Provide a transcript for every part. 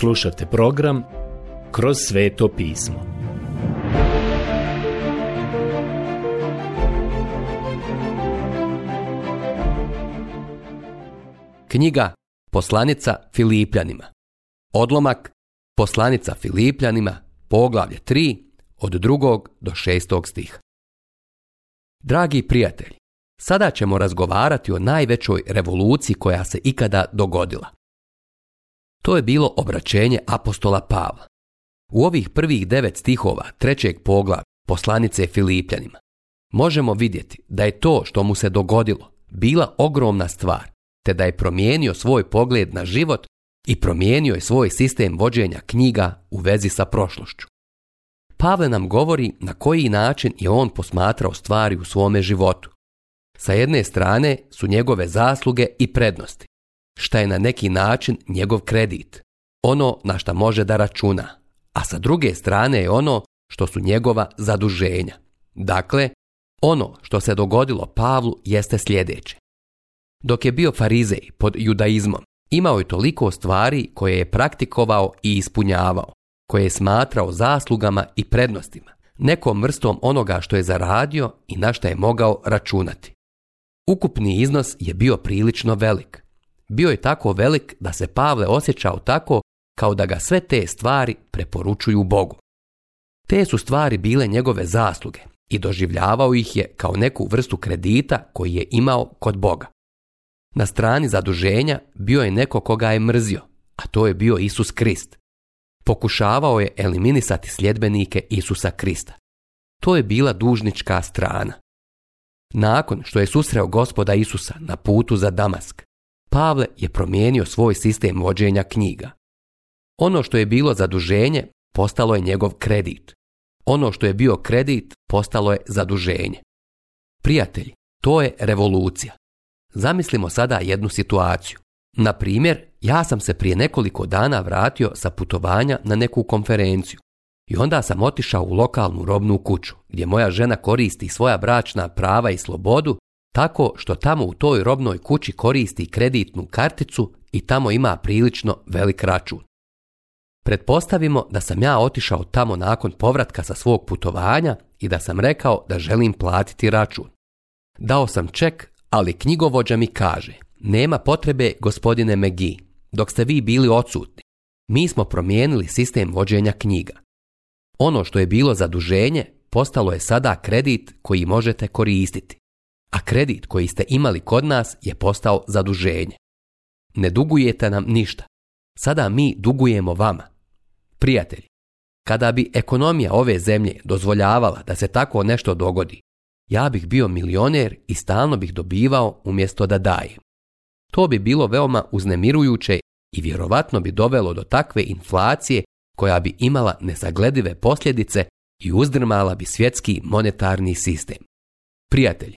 Slušajte program Kroz sveto pismo. Knjiga Poslanica Filipljanima. Odlomak Poslanica Filipljanima, poglavlje 3, od 2. do 6. stih Dragi prijatelji, sada ćemo razgovarati o najvećoj revoluciji koja se ikada dogodila. To je bilo obraćenje apostola Pavla. U ovih prvih devet stihova trećeg pogla poslanice Filipljanima možemo vidjeti da je to što mu se dogodilo bila ogromna stvar, te da je promijenio svoj pogled na život i promijenio je svoj sistem vođenja knjiga u vezi sa prošlošću. Pavle nam govori na koji način je on posmatrao stvari u svome životu. Sa jedne strane su njegove zasluge i prednosti, šta je na neki način njegov kredit, ono na šta može da računa, a sa druge strane je ono što su njegova zaduženja. Dakle, ono što se dogodilo Pavlu jeste sljedeće. Dok je bio farizej pod judaizmom, imao je toliko stvari koje je praktikovao i ispunjavao, koje je smatrao zaslugama i prednostima, nekom vrstom onoga što je zaradio i na šta je mogao računati. Ukupni iznos je bio prilično velik, bio je tako velik da se Pavle osjećao tako kao da ga sve te stvari preporučuju Bogu. Te su stvari bile njegove zasluge i doživljavao ih je kao neku vrstu kredita koji je imao kod Boga. Na strani zaduženja bio je neko koga je mrzio, a to je bio Isus Krist. Pokušavao je eliminisati sljedbenike Isusa Krista. To je bila dužnička strana. Nakon što je susreo gospoda Isusa na putu za Damask, Pavle je promijenio svoj sistem vođenja knjiga. Ono što je bilo zaduženje postalo je njegov kredit. Ono što je bio kredit postalo je zaduženje. Prijatelji, to je revolucija. Zamislimo sada jednu situaciju. Na primjer, ja sam se prije nekoliko dana vratio sa putovanja na neku konferenciju i onda sam otišao u lokalnu robnu kuću gdje moja žena koristi svoja bračna prava i slobodu tako što tamo u toj robnoj kući koristi kreditnu karticu i tamo ima prilično velik račun. Pretpostavimo da sam ja otišao tamo nakon povratka sa svog putovanja i da sam rekao da želim platiti račun. Dao sam ček, ali knjigovođa mi kaže, nema potrebe gospodine Megi, dok ste vi bili odsutni. Mi smo promijenili sistem vođenja knjiga. Ono što je bilo zaduženje postalo je sada kredit koji možete koristiti a kredit koji ste imali kod nas je postao zaduženje. Ne dugujete nam ništa. Sada mi dugujemo vama. Prijatelji, kada bi ekonomija ove zemlje dozvoljavala da se tako nešto dogodi, ja bih bio milioner i stalno bih dobivao umjesto da dajem. To bi bilo veoma uznemirujuće i vjerovatno bi dovelo do takve inflacije koja bi imala nezagledive posljedice i uzdrmala bi svjetski monetarni sistem. Prijatelj.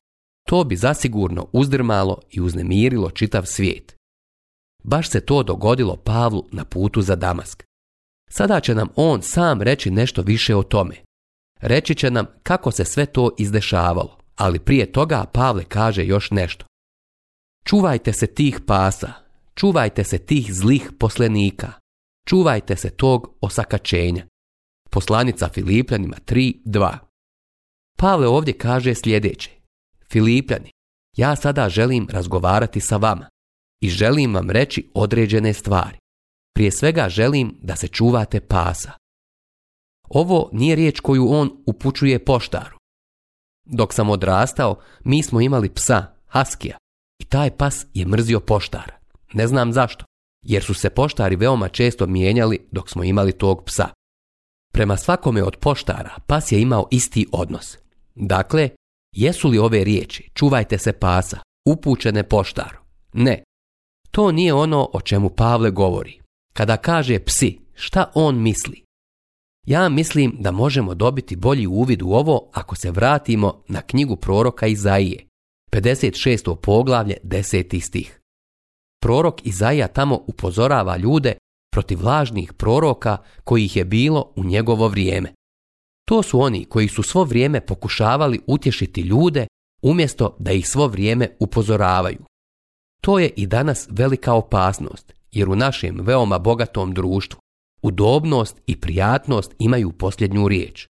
To bi zasigurno uzdrmalo i uznemirilo čitav svijet. Baš se to dogodilo Pavlu na putu za Damask. Sada će nam on sam reći nešto više o tome. Reći će nam kako se sve to izdešavalo, ali prije toga Pavle kaže još nešto. Čuvajte se tih pasa, čuvajte se tih zlih poslenika, čuvajte se tog osakačenja. Poslanica Filipljanima 3.2 Pavle ovdje kaže sljedeće. Filipljani, ja sada želim razgovarati sa vama i želim vam reći određene stvari. Prije svega želim da se čuvate pasa. Ovo nije riječ koju on upućuje poštaru. Dok sam odrastao, mi smo imali psa, Haskija, i taj pas je mrzio poštara. Ne znam zašto, jer su se poštari veoma često mijenjali dok smo imali tog psa. Prema svakome od poštara pas je imao isti odnos. Dakle, Jesu li ove riječi, čuvajte se pasa, upućene poštaru? Ne. To nije ono o čemu Pavle govori. Kada kaže psi, šta on misli? Ja mislim da možemo dobiti bolji uvid u ovo ako se vratimo na knjigu proroka Izaije, 56. poglavlje 10. stih. Prorok Izaija tamo upozorava ljude protiv lažnih proroka kojih je bilo u njegovo vrijeme. To su oni koji su svo vrijeme pokušavali utješiti ljude umjesto da ih svo vrijeme upozoravaju. To je i danas velika opasnost, jer u našem veoma bogatom društvu udobnost i prijatnost imaju posljednju riječ.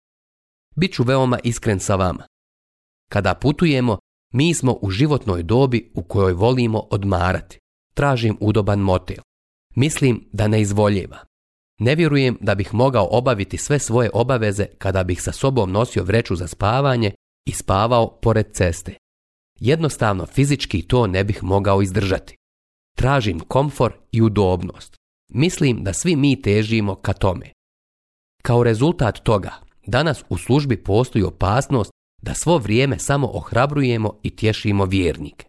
Biću veoma iskren sa vama. Kada putujemo, mi smo u životnoj dobi u kojoj volimo odmarati. Tražim udoban motel. Mislim da ne izvoljeva. Ne vjerujem da bih mogao obaviti sve svoje obaveze kada bih sa sobom nosio vreću za spavanje i spavao pored ceste. Jednostavno fizički to ne bih mogao izdržati. Tražim komfor i udobnost. Mislim da svi mi težimo ka tome. Kao rezultat toga, danas u službi postoji opasnost da svo vrijeme samo ohrabrujemo i tješimo vjernike.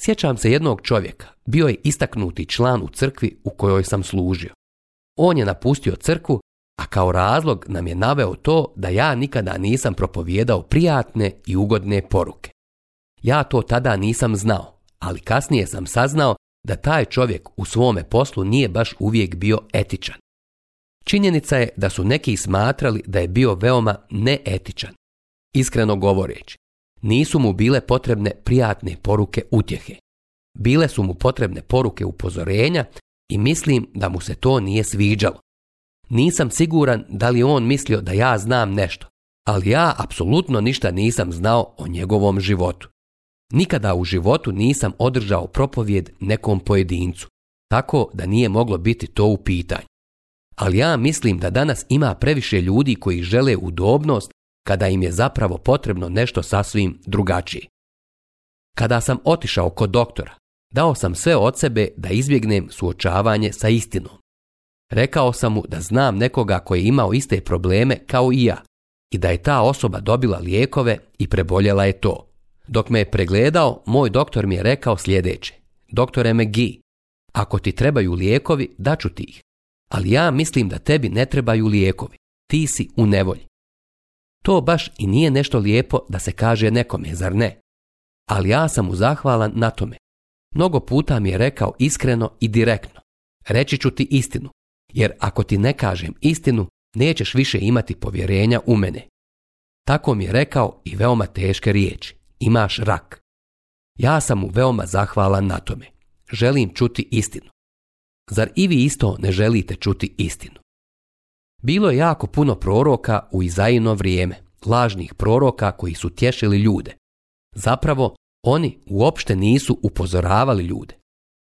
Sjećam se jednog čovjeka, bio je istaknuti član u crkvi u kojoj sam služio. On je napustio crku, a kao razlog nam je naveo to da ja nikada nisam propovijedao prijatne i ugodne poruke. Ja to tada nisam znao, ali kasnije sam saznao da taj čovjek u svome poslu nije baš uvijek bio etičan. Činjenica je da su neki smatrali da je bio veoma neetičan. Iskreno govoreći, nisu mu bile potrebne prijatne poruke utjehe. Bile su mu potrebne poruke upozorenja i mislim da mu se to nije sviđalo. Nisam siguran da li on mislio da ja znam nešto, ali ja apsolutno ništa nisam znao o njegovom životu. Nikada u životu nisam održao propovjed nekom pojedincu, tako da nije moglo biti to u pitanju. Ali ja mislim da danas ima previše ljudi koji žele udobnost kada im je zapravo potrebno nešto sasvim drugačije. Kada sam otišao kod doktora, Dao sam sve od sebe da izbjegnem suočavanje sa istinom. Rekao sam mu da znam nekoga koji je imao iste probleme kao i ja i da je ta osoba dobila lijekove i preboljela je to. Dok me je pregledao, moj doktor mi je rekao sljedeće. Doktore McGee, ako ti trebaju lijekovi, daću ti ih. Ali ja mislim da tebi ne trebaju lijekovi. Ti si u nevolji. To baš i nije nešto lijepo da se kaže nekome, zar ne? Ali ja sam mu zahvalan na tome Mnogo puta mi je rekao iskreno i direktno. Reći ću ti istinu, jer ako ti ne kažem istinu, nećeš više imati povjerenja u mene. Tako mi je rekao i veoma teške riječi. Imaš rak. Ja sam mu veoma zahvalan na tome. Želim čuti istinu. Zar i vi isto ne želite čuti istinu? Bilo je jako puno proroka u Izajino vrijeme, lažnih proroka koji su tješili ljude. Zapravo, oni uopšte nisu upozoravali ljude.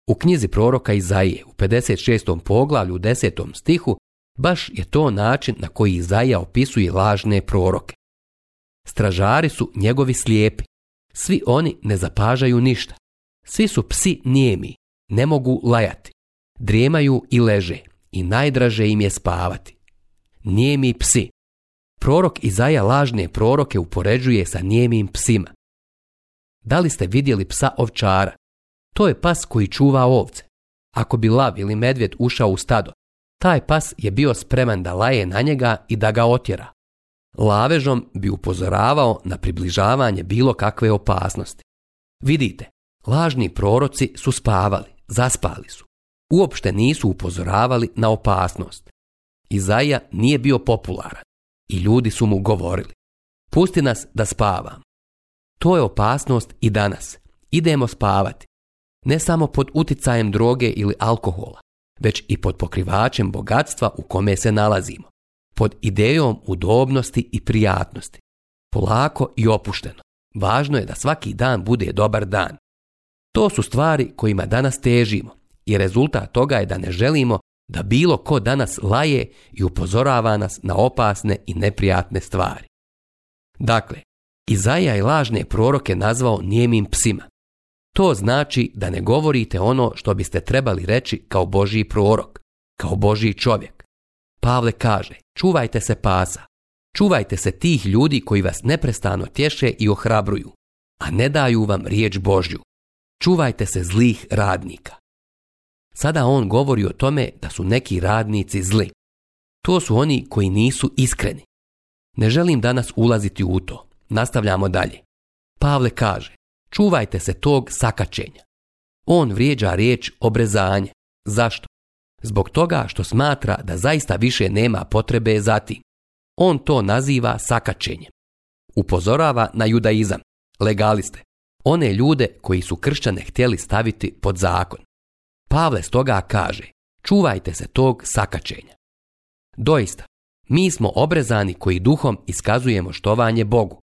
U knjizi proroka Izaije u 56. poglavlju 10. stihu baš je to način na koji Izaija opisuje lažne proroke. Stražari su njegovi slijepi. Svi oni ne zapažaju ništa. Svi su psi nijemi, ne mogu lajati. Drijemaju i leže i najdraže im je spavati. Nijemi psi. Prorok Izaja lažne proroke upoređuje sa nijemim psima. Da li ste vidjeli psa ovčara? To je pas koji čuva ovce. Ako bi lav ili medvjed ušao u stado, taj pas je bio spreman da laje na njega i da ga otjera. Lavežom bi upozoravao na približavanje bilo kakve opasnosti. Vidite, lažni proroci su spavali, zaspali su. Uopšte nisu upozoravali na opasnost. Izaja nije bio popularan i ljudi su mu govorili. Pusti nas da spavam. To je opasnost i danas. Idemo spavati. Ne samo pod uticajem droge ili alkohola, već i pod pokrivačem bogatstva u kome se nalazimo. Pod idejom udobnosti i prijatnosti. Polako i opušteno. Važno je da svaki dan bude dobar dan. To su stvari kojima danas težimo i rezultat toga je da ne želimo da bilo ko danas laje i upozorava nas na opasne i neprijatne stvari. Dakle, Izaja je lažne proroke nazvao nijemim psima. To znači da ne govorite ono što biste trebali reći kao Božiji prorok, kao Božiji čovjek. Pavle kaže, čuvajte se pasa, čuvajte se tih ljudi koji vas neprestano tješe i ohrabruju, a ne daju vam riječ Božju. Čuvajte se zlih radnika. Sada on govori o tome da su neki radnici zli. To su oni koji nisu iskreni. Ne želim danas ulaziti u to. Nastavljamo dalje. Pavle kaže, čuvajte se tog sakačenja. On vrijeđa riječ obrezanje. Zašto? Zbog toga što smatra da zaista više nema potrebe za tim. On to naziva sakačenjem. Upozorava na judaizam, legaliste, one ljude koji su kršćane htjeli staviti pod zakon. Pavle stoga kaže, čuvajte se tog sakačenja. Doista, mi smo obrezani koji duhom iskazujemo štovanje Bogu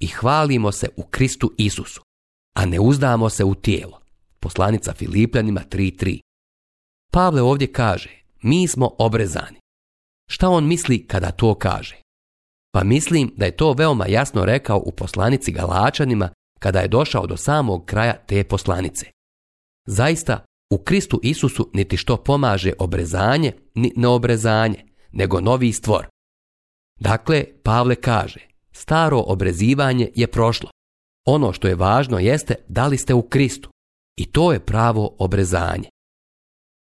i hvalimo se u Kristu Isusu, a ne uzdamo se u tijelo. Poslanica Filipljanima 3.3 Pavle ovdje kaže, mi smo obrezani. Šta on misli kada to kaže? Pa mislim da je to veoma jasno rekao u poslanici Galačanima kada je došao do samog kraja te poslanice. Zaista, u Kristu Isusu niti što pomaže obrezanje, ni neobrezanje, nego novi stvor. Dakle, Pavle kaže, Staro obrezivanje je prošlo. Ono što je važno jeste da li ste u Kristu. I to je pravo obrezanje.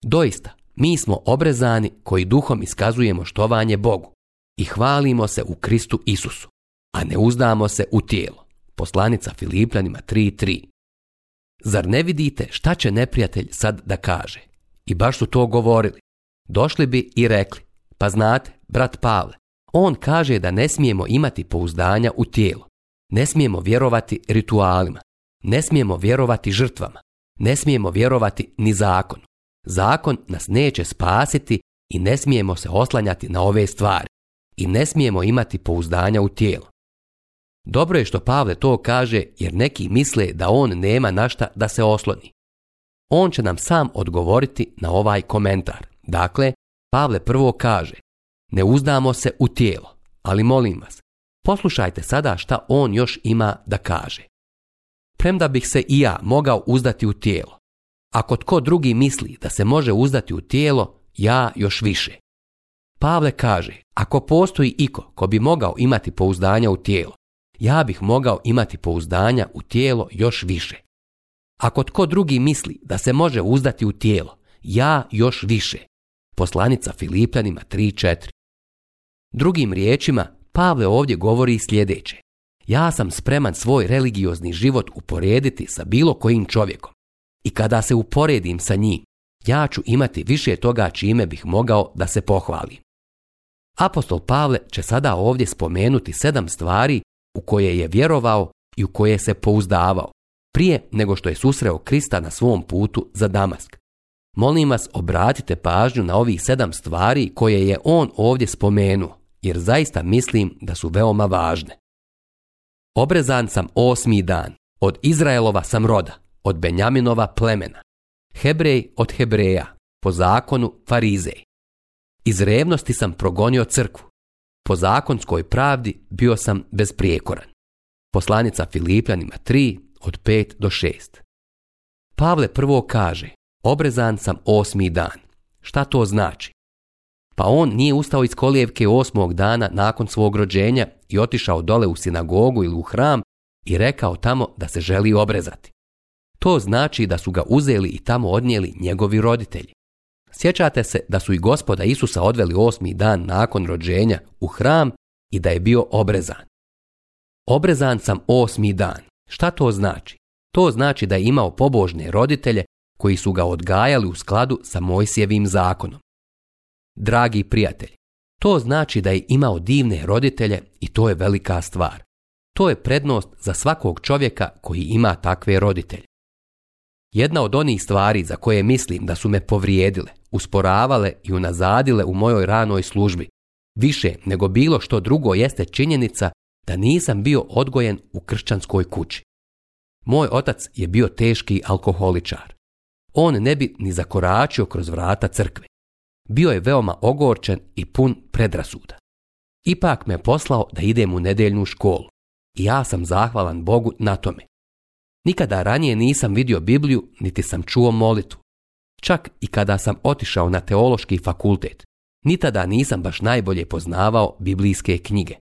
Doista, mi smo obrezani koji duhom iskazujemo štovanje Bogu i hvalimo se u Kristu Isusu, a ne uzdamo se u tijelo. Poslanica Filipljanima 3.3 Zar ne vidite šta će neprijatelj sad da kaže? I baš su to govorili. Došli bi i rekli, pa znate, brat Pavle, on kaže da ne smijemo imati pouzdanja u tijelo, ne smijemo vjerovati ritualima, ne smijemo vjerovati žrtvama, ne smijemo vjerovati ni zakonu. Zakon nas neće spasiti i ne smijemo se oslanjati na ove stvari i ne smijemo imati pouzdanja u tijelo. Dobro je što Pavle to kaže jer neki misle da on nema našta da se osloni. On će nam sam odgovoriti na ovaj komentar. Dakle, Pavle prvo kaže ne uzdamo se u tijelo, ali molim vas, poslušajte sada šta on još ima da kaže. Premda bih se i ja mogao uzdati u tijelo. Ako tko drugi misli da se može uzdati u tijelo, ja još više. Pavle kaže, ako postoji iko ko bi mogao imati pouzdanja u tijelo, ja bih mogao imati pouzdanja u tijelo još više. Ako tko drugi misli da se može uzdati u tijelo, ja još više. Poslanica Filipljanima 3.4 Drugim riječima, Pavle ovdje govori sljedeće. Ja sam spreman svoj religiozni život uporediti sa bilo kojim čovjekom. I kada se uporedim sa njim, ja ću imati više toga čime bih mogao da se pohvalim. Apostol Pavle će sada ovdje spomenuti sedam stvari u koje je vjerovao i u koje se pouzdavao, prije nego što je susreo Krista na svom putu za Damask. Molim vas obratite pažnju na ovih sedam stvari koje je on ovdje spomenuo jer zaista mislim da su veoma važne. Obrezan sam osmi dan, od Izraelova sam roda, od Benjaminova plemena, Hebrej od Hebreja, po zakonu farizej. Iz revnosti sam progonio crkvu, po zakonskoj pravdi bio sam prijekoran. Poslanica Filipljanima 3 od 5 do 6. Pavle prvo kaže, obrezan sam osmi dan. Šta to znači? Pa on nije ustao iz kolijevke osmog dana nakon svog rođenja i otišao dole u sinagogu ili u hram i rekao tamo da se želi obrezati. To znači da su ga uzeli i tamo odnijeli njegovi roditelji. Sjećate se da su i gospoda Isusa odveli osmi dan nakon rođenja u hram i da je bio obrezan. Obrezan sam osmi dan. Šta to znači? To znači da je imao pobožne roditelje koji su ga odgajali u skladu sa Mojsijevim zakonom dragi prijatelj. To znači da je imao divne roditelje i to je velika stvar. To je prednost za svakog čovjeka koji ima takve roditelje. Jedna od onih stvari za koje mislim da su me povrijedile, usporavale i unazadile u mojoj ranoj službi, više nego bilo što drugo jeste činjenica da nisam bio odgojen u kršćanskoj kući. Moj otac je bio teški alkoholičar. On ne bi ni zakoračio kroz vrata crkve. Bio je veoma ogorčen i pun predrasuda. Ipak me poslao da idem u nedeljnu školu i ja sam zahvalan Bogu na tome. Nikada ranije nisam vidio Bibliju niti sam čuo molitvu. Čak i kada sam otišao na teološki fakultet, ni tada nisam baš najbolje poznavao biblijske knjige.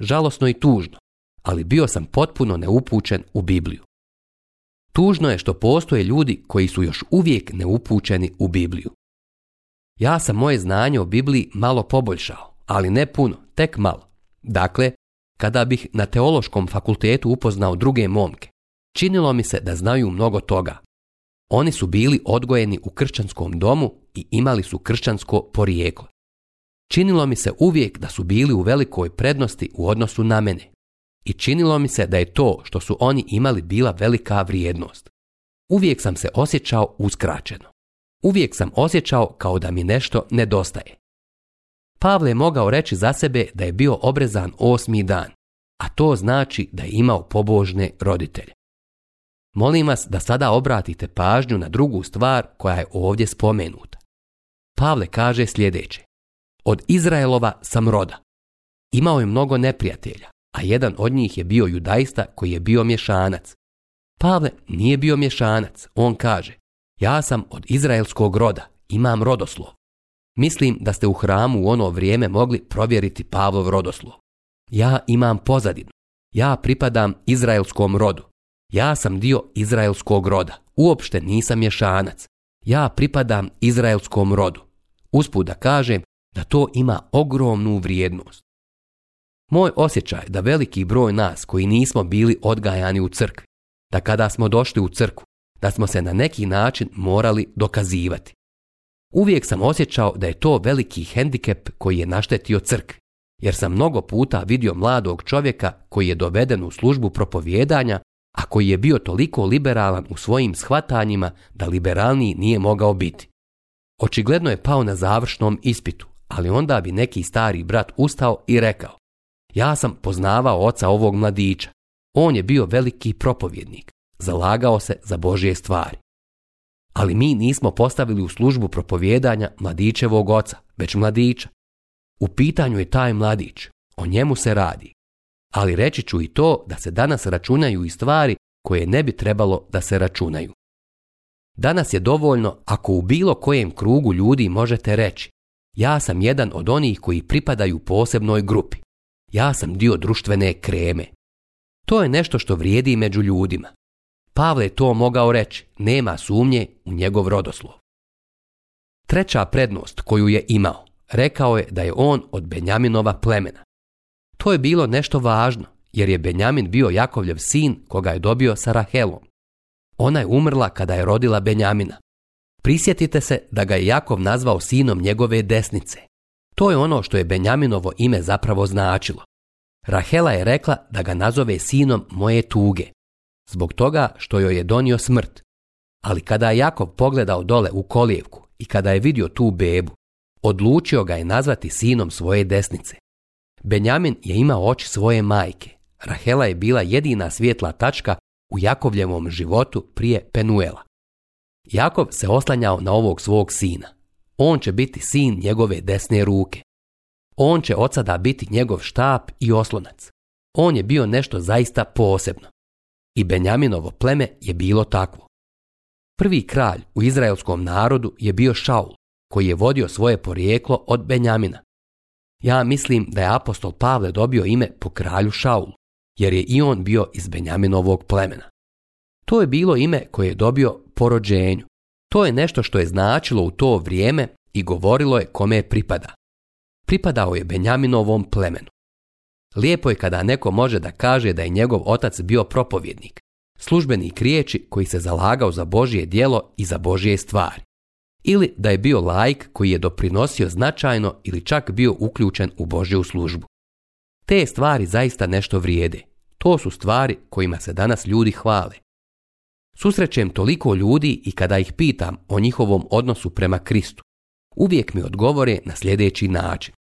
Žalosno i tužno, ali bio sam potpuno neupućen u Bibliju. Tužno je što postoje ljudi koji su još uvijek neupućeni u Bibliju. Ja sam moje znanje o Bibliji malo poboljšao, ali ne puno, tek malo. Dakle, kada bih na teološkom fakultetu upoznao druge momke, činilo mi se da znaju mnogo toga. Oni su bili odgojeni u kršćanskom domu i imali su kršćansko porijeklo. Činilo mi se uvijek da su bili u velikoj prednosti u odnosu na mene. I činilo mi se da je to što su oni imali bila velika vrijednost. Uvijek sam se osjećao uskraćeno. Uvijek sam osjećao kao da mi nešto nedostaje. Pavle je mogao reći za sebe da je bio obrezan osmi dan, a to znači da je imao pobožne roditelje. Molim vas da sada obratite pažnju na drugu stvar koja je ovdje spomenuta. Pavle kaže sljedeće. Od Izraelova sam roda. Imao je mnogo neprijatelja, a jedan od njih je bio judaista koji je bio mješanac. Pavle nije bio mješanac, on kaže, ja sam od izraelskog roda, imam rodoslov. Mislim da ste u hramu u ono vrijeme mogli provjeriti Pavlov rodoslov. Ja imam pozadinu. Ja pripadam izraelskom rodu. Ja sam dio izraelskog roda. Uopšte nisam mješanac. Ja pripadam izraelskom rodu. Usput da kažem da to ima ogromnu vrijednost. Moj osjećaj da veliki broj nas koji nismo bili odgajani u crkvi, da kada smo došli u crkvu, da smo se na neki način morali dokazivati. Uvijek sam osjećao da je to veliki hendikep koji je naštetio crk, jer sam mnogo puta vidio mladog čovjeka koji je doveden u službu propovjedanja, a koji je bio toliko liberalan u svojim shvatanjima da liberalniji nije mogao biti. Očigledno je pao na završnom ispitu, ali onda bi neki stari brat ustao i rekao Ja sam poznavao oca ovog mladića. On je bio veliki propovjednik zalagao se za Božje stvari. Ali mi nismo postavili u službu propovjedanja mladićevog oca, već mladića. U pitanju je taj mladić, o njemu se radi. Ali reći ću i to da se danas računaju i stvari koje ne bi trebalo da se računaju. Danas je dovoljno ako u bilo kojem krugu ljudi možete reći ja sam jedan od onih koji pripadaju posebnoj grupi. Ja sam dio društvene kreme. To je nešto što vrijedi među ljudima. Pavle je to mogao reći, nema sumnje u njegov rodoslov. Treća prednost koju je imao, rekao je da je on od Benjaminova plemena. To je bilo nešto važno, jer je Benjamin bio Jakovljev sin koga je dobio sa Rahelom. Ona je umrla kada je rodila Benjamina. Prisjetite se da ga je Jakov nazvao sinom njegove desnice. To je ono što je Benjaminovo ime zapravo značilo. Rahela je rekla da ga nazove sinom moje tuge zbog toga što joj je donio smrt. Ali kada je Jakov pogledao dole u kolijevku i kada je vidio tu bebu, odlučio ga je nazvati sinom svoje desnice. Benjamin je imao oči svoje majke. Rahela je bila jedina svijetla tačka u Jakovljevom životu prije Penuela. Jakov se oslanjao na ovog svog sina. On će biti sin njegove desne ruke. On će od sada biti njegov štap i oslonac. On je bio nešto zaista posebno. I Benjaminovo pleme je bilo takvo. Prvi kralj u izraelskom narodu je bio Šaul, koji je vodio svoje porijeklo od Benjamina. Ja mislim da je apostol Pavle dobio ime po kralju Šaulu, jer je i on bio iz Benjaminovog plemena. To je bilo ime koje je dobio po rođenju. To je nešto što je značilo u to vrijeme i govorilo je kome je pripada. Pripadao je Benjaminovom plemenu. Lijepo je kada neko može da kaže da je njegov otac bio propovjednik, službenik riječi koji se zalagao za Božje djelo i za Božje stvari. Ili da je bio laik koji je doprinosio značajno ili čak bio uključen u Božju službu. Te stvari zaista nešto vrijede. To su stvari kojima se danas ljudi hvale. Susrećem toliko ljudi i kada ih pitam o njihovom odnosu prema Kristu, uvijek mi odgovore na sljedeći način.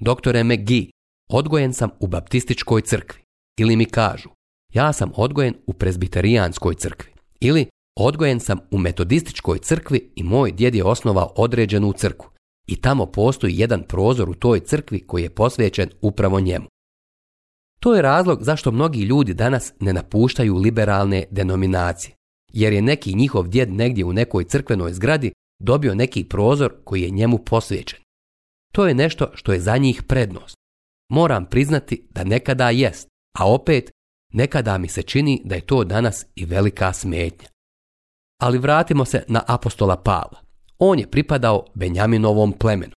Doktore McGee, Odgojen sam u baptističkoj crkvi. Ili mi kažu, ja sam odgojen u prezbiterijanskoj crkvi. Ili odgojen sam u metodističkoj crkvi i moj djed je osnovao određenu crkvu. I tamo postoji jedan prozor u toj crkvi koji je posvećen upravo njemu. To je razlog zašto mnogi ljudi danas ne napuštaju liberalne denominacije, jer je neki njihov djed negdje u nekoj crkvenoj zgradi dobio neki prozor koji je njemu posvećen. To je nešto što je za njih prednost. Moram priznati da nekada jest, a opet nekada mi se čini da je to danas i velika smetnja. Ali vratimo se na apostola Pavla. On je pripadao Benjaminovom plemenu.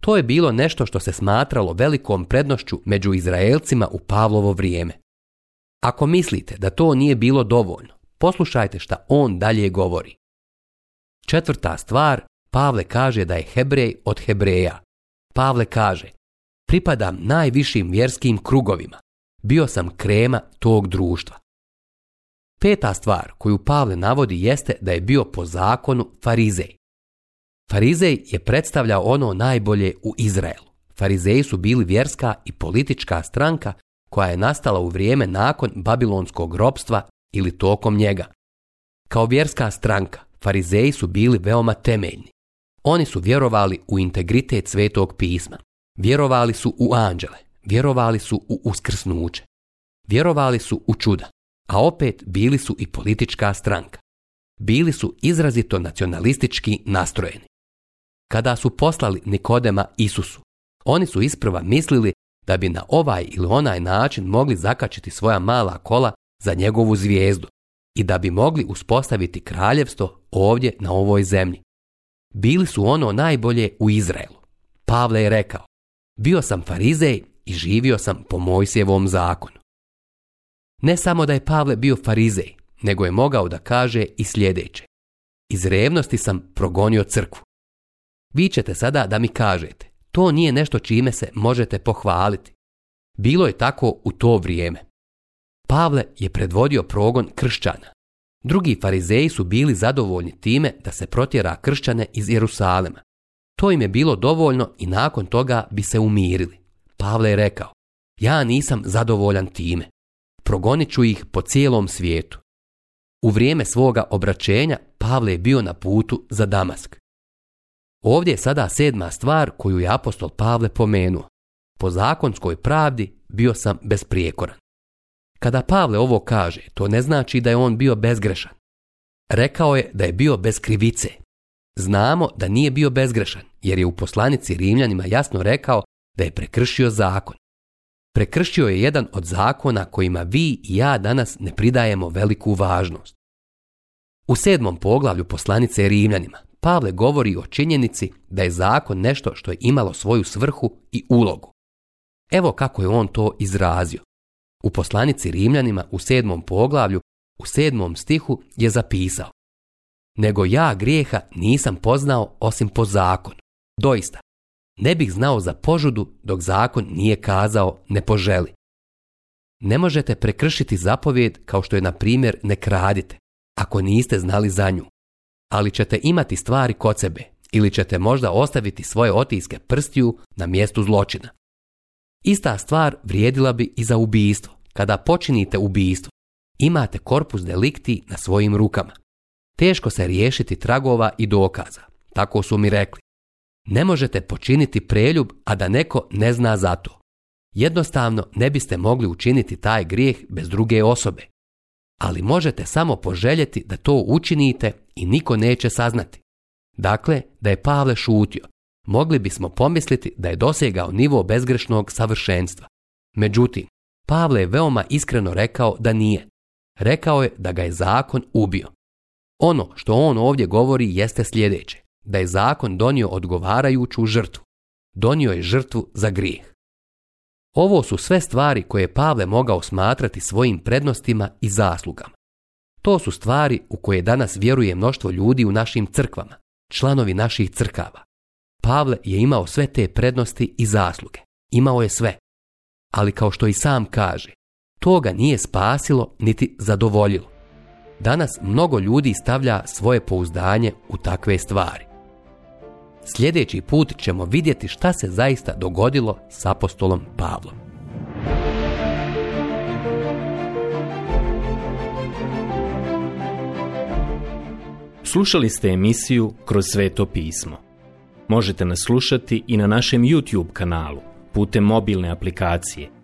To je bilo nešto što se smatralo velikom prednošću među Izraelcima u Pavlovo vrijeme. Ako mislite da to nije bilo dovoljno, poslušajte šta on dalje govori. Četvrta stvar, Pavle kaže da je Hebrej od Hebreja. Pavle kaže, Pripadam najvišim vjerskim krugovima. Bio sam krema tog društva. Peta stvar koju Pavle navodi jeste da je bio po zakonu farizej. Farizej je predstavljao ono najbolje u Izraelu. Farizeji su bili vjerska i politička stranka koja je nastala u vrijeme nakon babilonskog ropstva ili tokom njega. Kao vjerska stranka, farizeji su bili veoma temeljni. Oni su vjerovali u integritet svetog pisma. Vjerovali su u anđele, vjerovali su u uskrsnuće, vjerovali su u čuda, a opet bili su i politička stranka. Bili su izrazito nacionalistički nastrojeni. Kada su poslali Nikodema Isusu, oni su isprva mislili da bi na ovaj ili onaj način mogli zakačiti svoja mala kola za njegovu zvijezdu i da bi mogli uspostaviti kraljevstvo ovdje na ovoj zemlji. Bili su ono najbolje u Izraelu. Pavle je rekao, bio sam farizej i živio sam po Mojsijevom zakonu. Ne samo da je Pavle bio farizej, nego je mogao da kaže i sljedeće. Iz revnosti sam progonio crkvu. Vi ćete sada da mi kažete, to nije nešto čime se možete pohvaliti. Bilo je tako u to vrijeme. Pavle je predvodio progon kršćana. Drugi farizeji su bili zadovoljni time da se protjera kršćane iz Jerusalema, to im je bilo dovoljno i nakon toga bi se umirili. Pavle je rekao, ja nisam zadovoljan time. Progonit ću ih po cijelom svijetu. U vrijeme svoga obraćenja Pavle je bio na putu za Damask. Ovdje je sada sedma stvar koju je apostol Pavle pomenuo. Po zakonskoj pravdi bio sam besprijekoran. Kada Pavle ovo kaže, to ne znači da je on bio bezgrešan. Rekao je da je bio bez krivice. Znamo da nije bio bezgrešan, jer je u poslanici Rimljanima jasno rekao da je prekršio zakon. Prekršio je jedan od zakona kojima vi i ja danas ne pridajemo veliku važnost. U sedmom poglavlju poslanice Rimljanima Pavle govori o činjenici da je zakon nešto što je imalo svoju svrhu i ulogu. Evo kako je on to izrazio. U poslanici Rimljanima u sedmom poglavlju, u sedmom stihu je zapisao nego ja grijeha nisam poznao osim po zakonu. Doista, ne bih znao za požudu dok zakon nije kazao ne poželi. Ne možete prekršiti zapovjed kao što je na primjer ne kradite, ako niste znali za nju. Ali ćete imati stvari kod sebe ili ćete možda ostaviti svoje otiske prstiju na mjestu zločina. Ista stvar vrijedila bi i za ubijstvo. Kada počinite ubijstvo, imate korpus delikti na svojim rukama teško se riješiti tragova i dokaza. Tako su mi rekli. Ne možete počiniti preljub, a da neko ne zna za to. Jednostavno ne biste mogli učiniti taj grijeh bez druge osobe. Ali možete samo poželjeti da to učinite i niko neće saznati. Dakle, da je Pavle šutio, mogli bismo pomisliti da je dosegao nivo bezgrešnog savršenstva. Međutim, Pavle je veoma iskreno rekao da nije. Rekao je da ga je zakon ubio. Ono što on ovdje govori jeste sljedeće, da je zakon donio odgovarajuću žrtvu. Donio je žrtvu za grijeh. Ovo su sve stvari koje je Pavle mogao smatrati svojim prednostima i zaslugama. To su stvari u koje danas vjeruje mnoštvo ljudi u našim crkvama, članovi naših crkava. Pavle je imao sve te prednosti i zasluge. Imao je sve. Ali kao što i sam kaže, to ga nije spasilo niti zadovoljilo. Danas mnogo ljudi stavlja svoje pouzdanje u takve stvari. Sljedeći put ćemo vidjeti šta se zaista dogodilo s apostolom Pavlom. Slušali ste emisiju Kroz sveto pismo. Možete nas slušati i na našem YouTube kanalu putem mobilne aplikacije –